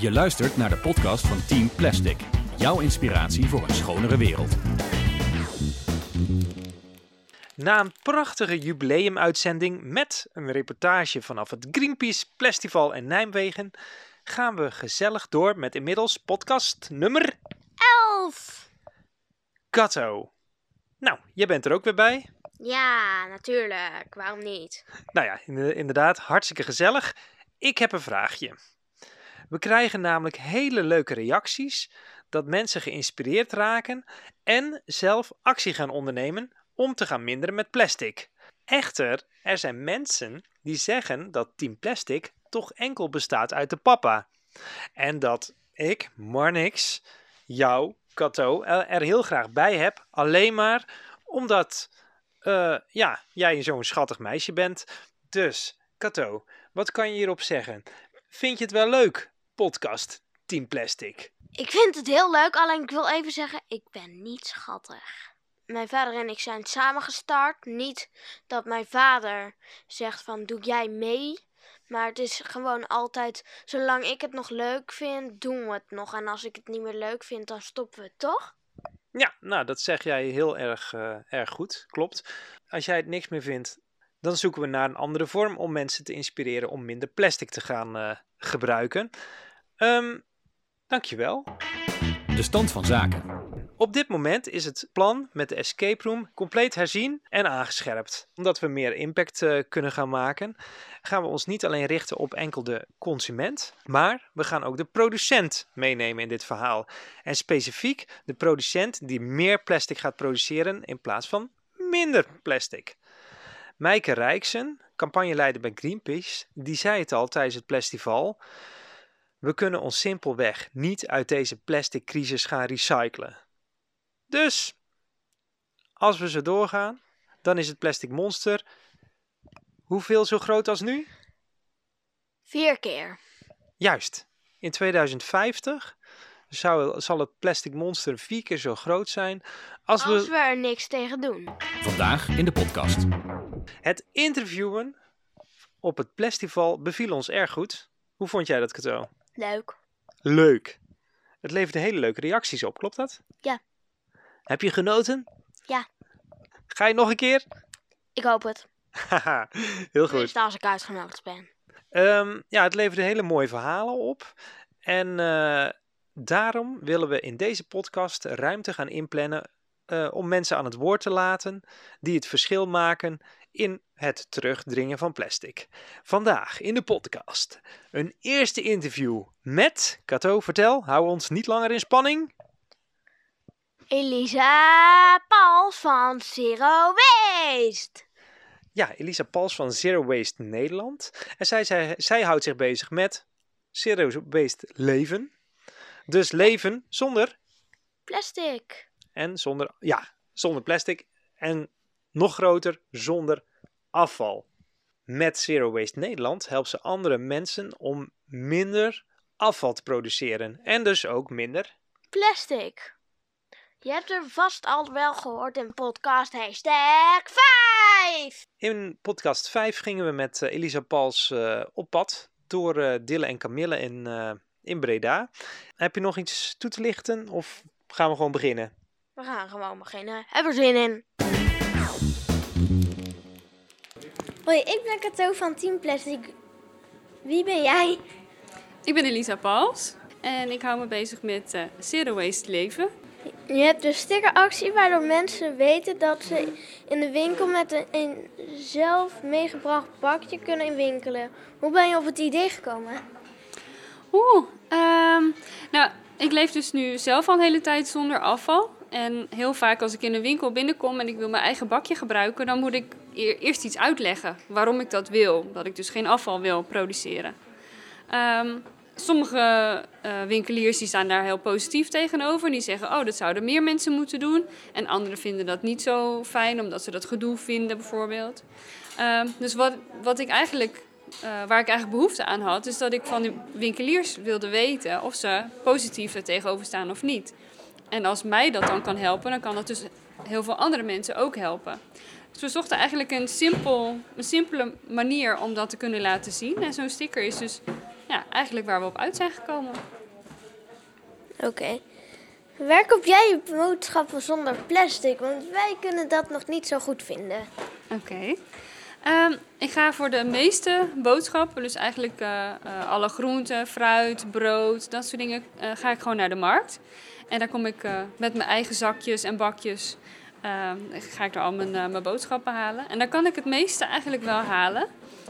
Je luistert naar de podcast van Team Plastic. Jouw inspiratie voor een schonere wereld. Na een prachtige jubileumuitzending met een reportage vanaf het Greenpeace Festival in Nijmegen gaan we gezellig door met inmiddels podcast nummer Elf! Katto. Nou, jij bent er ook weer bij. Ja, natuurlijk. Waarom niet? Nou ja, in- inderdaad, hartstikke gezellig. Ik heb een vraagje. We krijgen namelijk hele leuke reacties dat mensen geïnspireerd raken en zelf actie gaan ondernemen om te gaan minderen met plastic. Echter, er zijn mensen die zeggen dat Team Plastic toch enkel bestaat uit de papa. En dat ik, Marnix, jou, Kato, er heel graag bij heb. Alleen maar omdat eh, ja, jij zo'n schattig meisje bent. Dus, Kato, wat kan je hierop zeggen? Vind je het wel leuk, podcast Team Plastic? Ik vind het heel leuk, alleen ik wil even zeggen, ik ben niet schattig. Mijn vader en ik zijn samen gestart. Niet dat mijn vader zegt van, doe jij mee? Maar het is gewoon altijd, zolang ik het nog leuk vind, doen we het nog. En als ik het niet meer leuk vind, dan stoppen we het toch? Ja, nou, dat zeg jij heel erg, eh, erg goed, klopt. Als jij het niks meer vindt, dan zoeken we naar een andere vorm om mensen te inspireren om minder plastic te gaan eh, gebruiken. Ehm dankjewel. De stand van zaken. Op dit moment is het plan met de escape room compleet herzien en aangescherpt. Omdat we meer impact eh, kunnen gaan maken, gaan we ons niet alleen richten op enkel de consument, maar we gaan ook de producent meenemen in dit verhaal. En specifiek de producent die meer plastic gaat produceren in plaats van minder plastic. Mijke Rijksen, campagneleider bij Greenpeace, die zei het al tijdens het festival. We kunnen ons simpelweg niet uit deze plastic crisis gaan recyclen. Dus, als we zo doorgaan, dan is het plastic monster hoeveel zo groot als nu? Vier keer. Juist, in 2050 zou, zal het plastic monster vier keer zo groot zijn als we... Als we er niks tegen doen. Vandaag in de podcast. Het interviewen op het festival beviel ons erg goed. Hoe vond jij dat, Kato? Leuk. Leuk. Het leverde hele leuke reacties op, klopt dat? Ja. Heb je genoten? Ja. Ga je nog een keer? Ik hoop het. Haha, heel goed. Tenminste als ik uitgenodigd ben. Ehm, ja, het leverde hele mooie verhalen op. En eh, daarom willen we in deze podcast ruimte gaan inplannen eh, om mensen aan het woord te laten die het verschil maken in het terugdringen van plastic. Vandaag in de podcast een eerste interview met, Kato, vertel, hou ons niet langer in spanning. Elisa Pals van Zero Waste. Ja, Elisa Pals van Zero Waste Nederland. En zij, zij, zij houdt zich bezig met Zero Waste leven. Dus leven zonder Plastic. en zonder, ja, zonder plastic en nog groter zonder afval. Met Zero Waste Nederland helpt ze andere mensen om minder afval te produceren en dus ook minder. Plastic. Je hebt er vast al wel gehoord in podcast hashtag 5. In podcast 5 gingen we met eh, Elisa Pals eh, op pad door eh Dille en Camille in, in Breda. Heb je nog iets toe te lichten of gaan we gewoon beginnen? We gaan gewoon beginnen. Heb er zin in. Hoi, ik ben Kato van Team Plastic. Wie ben jij? Ik ben Elisa Pals en ik hou me bezig met eh, Zero Waste leven. Je hebt een stickeractie waardoor mensen weten dat ze in de winkel met een, een zelf meegebracht bakje kunnen winkelen. Hoe ben je op het idee gekomen? Oeh, ehm, nou, ik leef dus nu zelf al een hele tijd zonder afval. En heel vaak als ik in een winkel binnenkom en ik wil mijn eigen bakje gebruiken, dan moet ik eerst iets uitleggen waarom ik dat wil. Dat ik dus geen afval wil produceren. Ehm, sommige eh, winkeliers die staan daar heel positief tegenover. Die zeggen, oh, dat zouden meer mensen moeten doen. En anderen vinden dat niet zo fijn, omdat ze dat gedoe vinden bijvoorbeeld. Ehm, dus wat, wat ik eigenlijk, eh, waar ik eigenlijk behoefte aan had, is dat ik van de winkeliers wilde weten of ze positief er tegenover staan of niet. En als mij dat dan kan helpen, dan kan dat dus heel veel andere mensen ook helpen. Dus we zochten eigenlijk een, simpel, een simpele manier om dat te kunnen laten zien. En zo'n sticker is dus ja, eigenlijk waar we op uit zijn gekomen. Oké. Waar koop jij je boodschappen zonder plastic? Want wij kunnen dat nog niet zo goed vinden. Oké. Ehm, ik ga voor de meeste boodschappen, dus eigenlijk eh, eh, alle groenten, fruit, brood, dat soort dingen, eh, ga ik gewoon naar de markt. En daar kom ik met mijn eigen zakjes en bakjes, ga ik er al mijn, mijn boodschappen halen. En daar kan ik het meeste eigenlijk wel halen.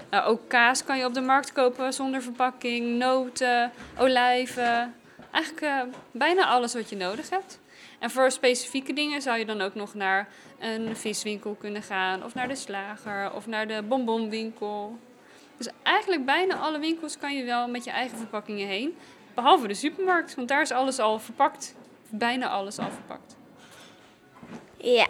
Eh, ook kaas kan je op de markt kopen zonder verpakking, noten, olijven. Eigenlijk eh, bijna alles wat je nodig hebt. En voor specifieke dingen zou je dan ook nog naar een viswinkel kunnen gaan, of naar de slager, of naar de bonbonwinkel. Dus eigenlijk bijna alle winkels kan je wel met je eigen verpakkingen heen. Behalve de supermarkt, want daar is alles al verpakt. Bijna alles al verpakt. Ja.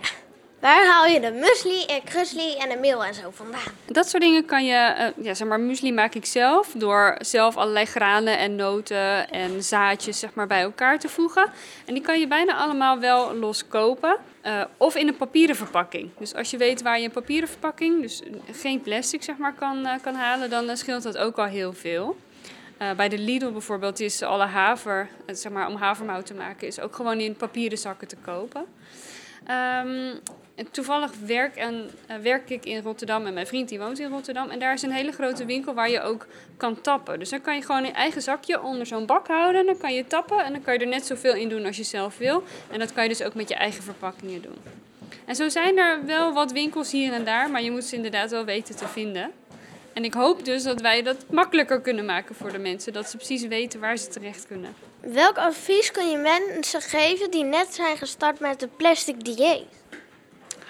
Waar haal je de muesli en krusli en de meel en zo vandaan? Dat soort dingen kan je, eh, ja, zeg maar, muesli maak ik zelf door zelf allerlei granen en noten en zaadjes zeg maar, bij elkaar te voegen. En die kan je bijna allemaal wel los kopen. eh, of in een papieren verpakking. Dus als je weet waar je een papieren verpakking, dus geen plastic zeg maar, kan, eh, kan halen, dan scheelt dat ook al heel veel. Bij de Lidl bijvoorbeeld is alle haver, zeg maar, om havermout te maken, is ook gewoon in papieren zakken te kopen. Ehm, en toevallig werk, en, eh, werk ik in Rotterdam en mijn vriend die woont in Rotterdam. En daar is een hele grote winkel waar je ook kan tappen. Dus dan kan je gewoon een eigen zakje onder zo'n bak houden. Dan kan je tappen en dan kan je er net zoveel in doen als je zelf wil. En dat kan je dus ook met je eigen verpakkingen doen. En zo zijn er wel wat winkels hier en daar, maar je moet ze inderdaad wel weten te vinden. En ik hoop dus dat wij dat makkelijker kunnen maken voor de mensen. Dat ze precies weten waar ze terecht kunnen. Welk advies kun je mensen geven die net zijn gestart met een plastic dieet?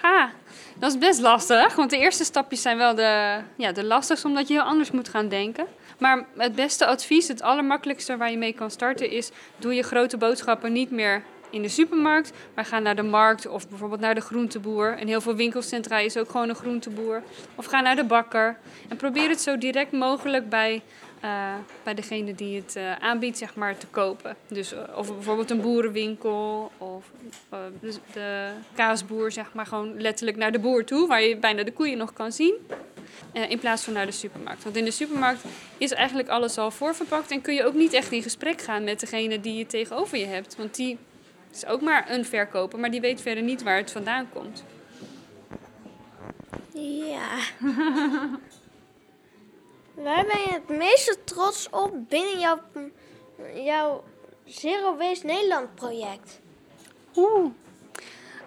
Ha, dat is best lastig. Want de eerste stapjes zijn wel de, ja, de lastigste, omdat je heel anders moet gaan denken. Maar het beste advies, het allermakkelijkste waar je mee kan starten, is: doe je grote boodschappen niet meer in de supermarkt, maar ga naar de markt of bijvoorbeeld naar de groenteboer. In heel veel winkelcentra is ook gewoon een groenteboer. Of ga naar de bakker. En probeer het zo direct mogelijk bij, eh, bij degene die het eh, aanbiedt, zeg maar, te kopen. Dus eh, of bijvoorbeeld een boerenwinkel of eh, de, kaasboer, zeg maar, gewoon letterlijk naar de boer toe, waar je bijna de koeien nog kan zien. in plaats van naar de supermarkt. Want in de supermarkt is eigenlijk alles al voorverpakt en kun je ook niet echt in gesprek gaan met degene die je tegenover je hebt. Want die is ook maar een verkoper, maar die weet verder niet waar het vandaan komt. Ja. Waar ben je het meeste trots op binnen jouw, jouw Zero Waste Nederland project? Oeh.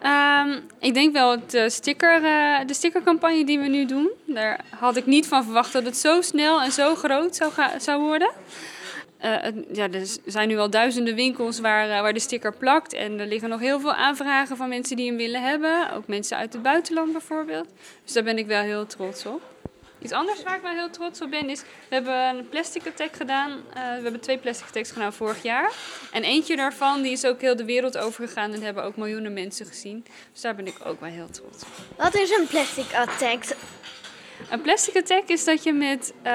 Ehm, ik denk wel het, eh, sticker, eh, de stickercampagne die we nu doen. Daar had ik niet van verwacht dat het zo snel en zo groot zou, zou worden. Eh, ja, er zijn nu al duizenden winkels waar, eh, waar de sticker plakt. En er liggen nog heel veel aanvragen van mensen die hem willen hebben. Ook mensen uit het buitenland bijvoorbeeld. Dus daar ben ik wel heel trots op. Iets anders waar ik wel heel trots op ben is, we hebben een plastic attack gedaan. Eh, we hebben twee plastic attacks gedaan vorig jaar. En eentje daarvan die is ook heel de wereld overgegaan en hebben ook miljoenen mensen gezien. Dus daar ben ik ook wel heel trots op. Wat is een plastic attack? Een plastic attack is dat je met. eh,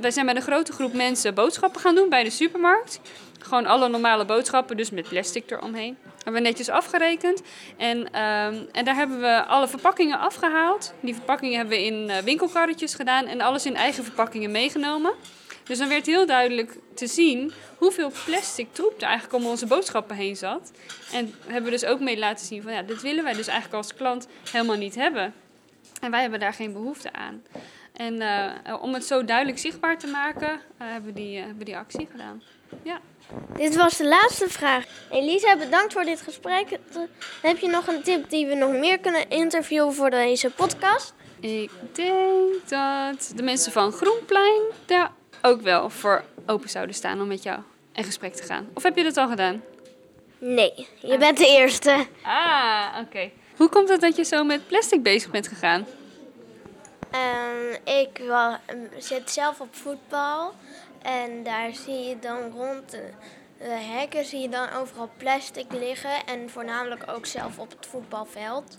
wij zijn met een grote groep mensen boodschappen gaan doen bij de supermarkt. Gewoon alle normale boodschappen, dus met plastic eromheen. Hebben we netjes afgerekend. En, ehm, en daar hebben we alle verpakkingen afgehaald. Die verpakkingen hebben we in eh, winkelkarretjes gedaan en alles in eigen verpakkingen meegenomen. Dus dan werd heel duidelijk te zien hoeveel plastic troep er eigenlijk om onze boodschappen heen zat. En hebben we dus ook mee laten zien van ja, dit willen wij dus eigenlijk als klant helemaal niet hebben. En wij hebben daar geen behoefte aan. En eh, om het zo duidelijk zichtbaar te maken, eh, hebben, we die, eh, hebben die actie gedaan. Ja. Dit was de laatste vraag. Elisa, bedankt voor dit gesprek. Heb je nog een tip die we nog meer kunnen interviewen voor deze podcast? Ik denk dat de mensen van Groenplein daar ook wel voor open zouden staan om met jou in gesprek te gaan. Of heb je dat al gedaan? Nee, je bent de eerste. Ah, oké. Hoe komt het dat je zo met plastic bezig bent gegaan? Ehm, ik wel, zit zelf op voetbal en daar zie je dan rond de, de hekken zie je dan overal plastic liggen en voornamelijk ook zelf op het voetbalveld.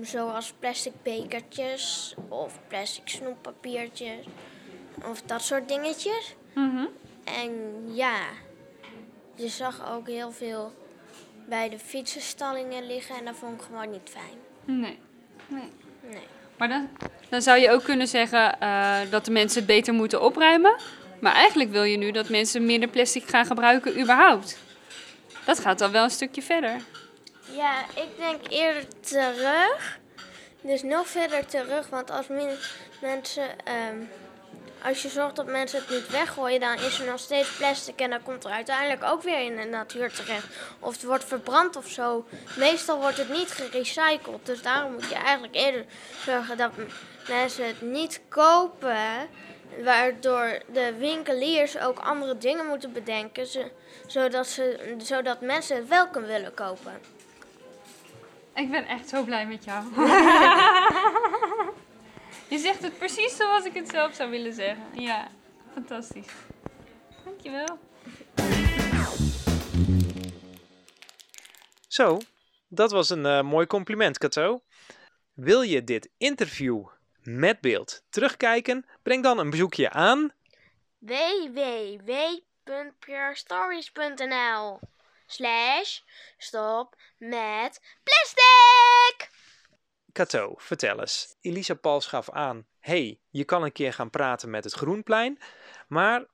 Zoals plastic bekertjes of plastic snoeppapiertjes of dat soort dingetjes. Mhm. En ja, je zag ook heel veel bij de fietsenstallingen liggen en dat vond ik gewoon niet fijn. Nee. nee. Nee. Maar dan, dan zou je ook kunnen zeggen eh, dat de mensen het beter moeten opruimen. Maar eigenlijk wil je nu dat mensen minder plastic gaan gebruiken überhaupt. Dat gaat dan wel een stukje verder. Ja, ik denk eerder terug. Dus nog verder terug, want als min- mensen. ehm, als je zorgt dat mensen het niet weggooien, dan is er nog steeds plastic en dan komt er uiteindelijk ook weer in de natuur terecht. Of het wordt verbrand of zo. Meestal wordt het niet gerecycled. Dus daarom moet je eigenlijk eerder zorgen dat mensen het niet kopen. Waardoor de winkeliers ook andere dingen moeten bedenken. zo- zodat, ze, zodat mensen het wel kunnen willen kopen. Ik ben echt zo blij met jou. je zegt het precies zoals ik het zelf zou willen zeggen. Ja, fantastisch. Dankjewel. Zo, dat was een eh, mooi compliment, Kato. Wil je dit interview met beeld terugkijken? Breng dan een bezoekje aan. www.purestories.nl slash stop met plastic. Kato, vertel eens. Elisa Pals gaf aan: hey, je kan een keer gaan praten met het Groenplein. Maar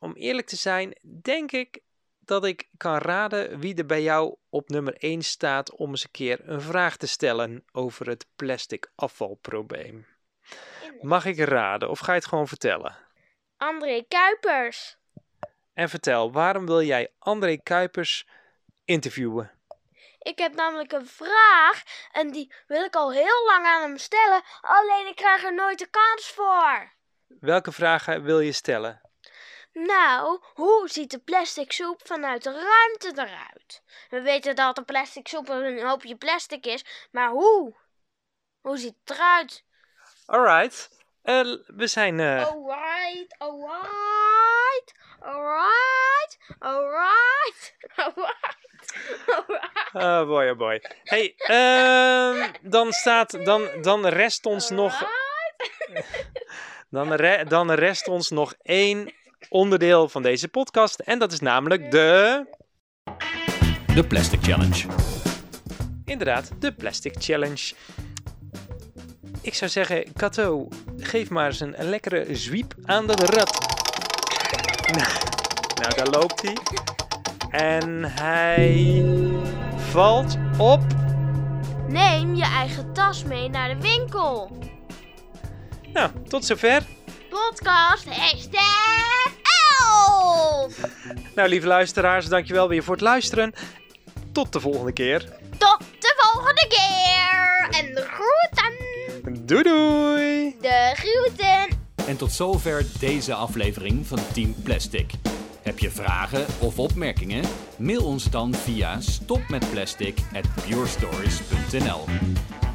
om eerlijk te zijn, denk ik dat ik kan raden wie er bij jou op nummer 1 staat om eens een keer een vraag te stellen over het plastic afvalprobleem. Mag ik raden of ga je het gewoon vertellen? André Kuipers. En vertel, waarom wil jij André Kuipers interviewen? Ik heb namelijk een vraag en die wil ik al heel lang aan hem stellen, alleen ik krijg er nooit de kans voor. Welke vragen wil je stellen? Nou, hoe ziet de plastic soep vanuit de ruimte eruit? We weten dat de plastic soep een hoopje plastic is, maar hoe? Hoe ziet het eruit? Alright, eh, we zijn. eh, alright, alright, alright, alright, alright. Oh boy, oh boy. Hey, ehm, dan staat, dan, dan rest ons nog, dan, re- dan rest ons nog één onderdeel van deze podcast. En dat is namelijk de, De Plastic Challenge. inderdaad, de Plastic Challenge. Ik zou zeggen, Kato, geef maar eens een, een lekkere zwiep aan dat rad. Nou, nou, daar loopt hij. En hij valt op. Neem je eigen tas mee naar de winkel. Nou, tot zover. Podcast hashtag 11. Nou, lieve luisteraars, dankjewel weer voor het luisteren. Tot de volgende keer. Tot de volgende keer. En de groeten. Doei doei! De groeten. En tot zover deze aflevering van Team Plastic. Heb je vragen of opmerkingen? Mail ons dan via stopmetplastic@purestories.nl.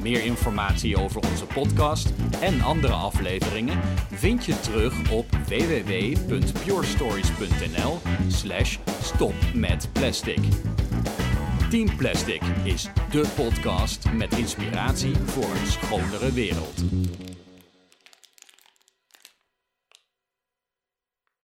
Meer informatie over onze podcast en andere afleveringen vind je terug op www.purestories.nl/slash stopmetplastic. Team Plastic is de podcast met inspiratie voor een schonere wereld.